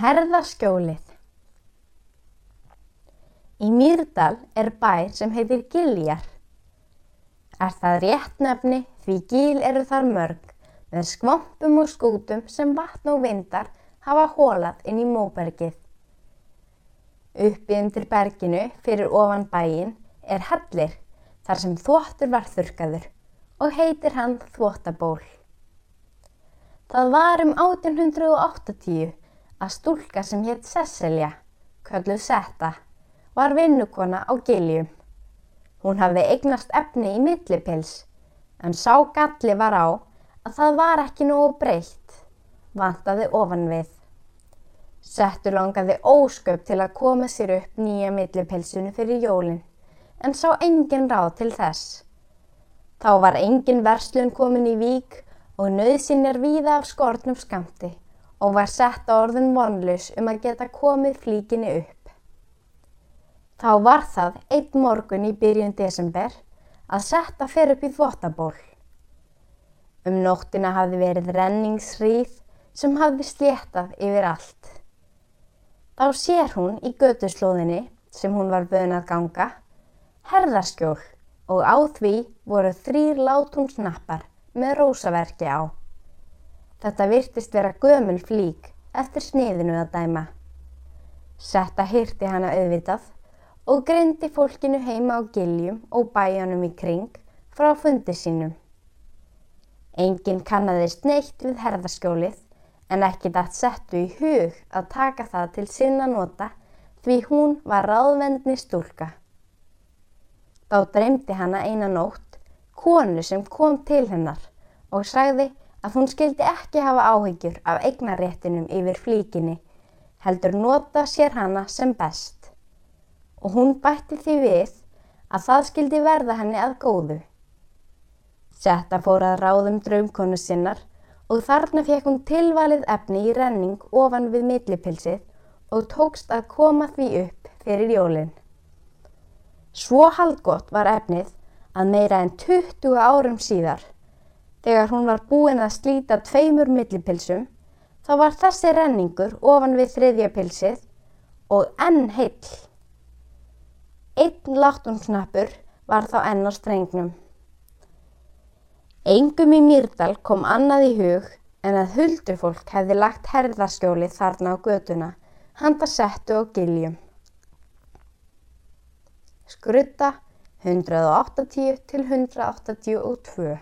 Herðaskjólið Í Mýrdal er bær sem heitir Giljar. Er það rétt nefni því gíl eru þar mörg með skvampum og skútum sem vatn og vindar hafa hólað inn í móbergið. Uppi undir berginu fyrir ofan bæin er hellir þar sem þvottur var þurkaður og heitir hann þvottaból. Það var um 1880 að stúlka sem hétt Cecilia, kölluð Setta, var vinnukona á Giljum. Hún hafði eignast efni í millipils en sá galli var á að það var ekki nógu breytt, vantaði ofan við. Settu langaði ósköp til að koma sér upp nýja millipilsunu fyrir jólinn en sá engin ráð til þess. Þá var engin verslun komin í vík og nöðsinn er víða af skortnum skamti og var sett á orðin vonlus um að geta komið flíkinni upp. Þá var það einn morgun í byrjun desember að setta fer upp í þvottaból. Um nóttina hafði verið renningsrýð sem hafði sléttað yfir allt. Þá sér hún í götuslóðinni sem hún var böðin að ganga, herðarskjól og á því voru þrýr látúnsnappar með rósaverki á. Þetta virtist vera gömul flík eftir sniðinu að dæma. Setta hýrti hana auðvitað og greindi fólkinu heima á giljum og bæjanum í kring frá fundi sínum. Engin kannadist neitt við herðaskjólið en ekki dætt settu í hug að taka það til sinna nota því hún var ráðvendni stúlka. Þá dreymdi hana eina nótt konu sem kom til hennar og sagði að hún skildi ekki hafa áhyggjur af eignaréttinum yfir flíkinni, heldur nota sér hana sem best. Og hún bætti því við að það skildi verða henni að góðu. Setta fór að ráðum draumkonu sinnar og þarna fekk hún tilvalið efni í renning ofan við millipilsið og tókst að koma því upp fyrir jólinn. Svo haldgótt var efnið að meira en 20 árum síðar Þegar hún var búin að slíta tveimur millipilsum þá var þessi renningur ofan við þriðja pilsið og enn heill. Einn láttunsnappur var þá enn á strengnum. Engum í Mýrdal kom annað í hug en að huldufólk hefði lagt herðarskjólið þarna á göduna, handa settu og giljum. Skrutta 180 til 182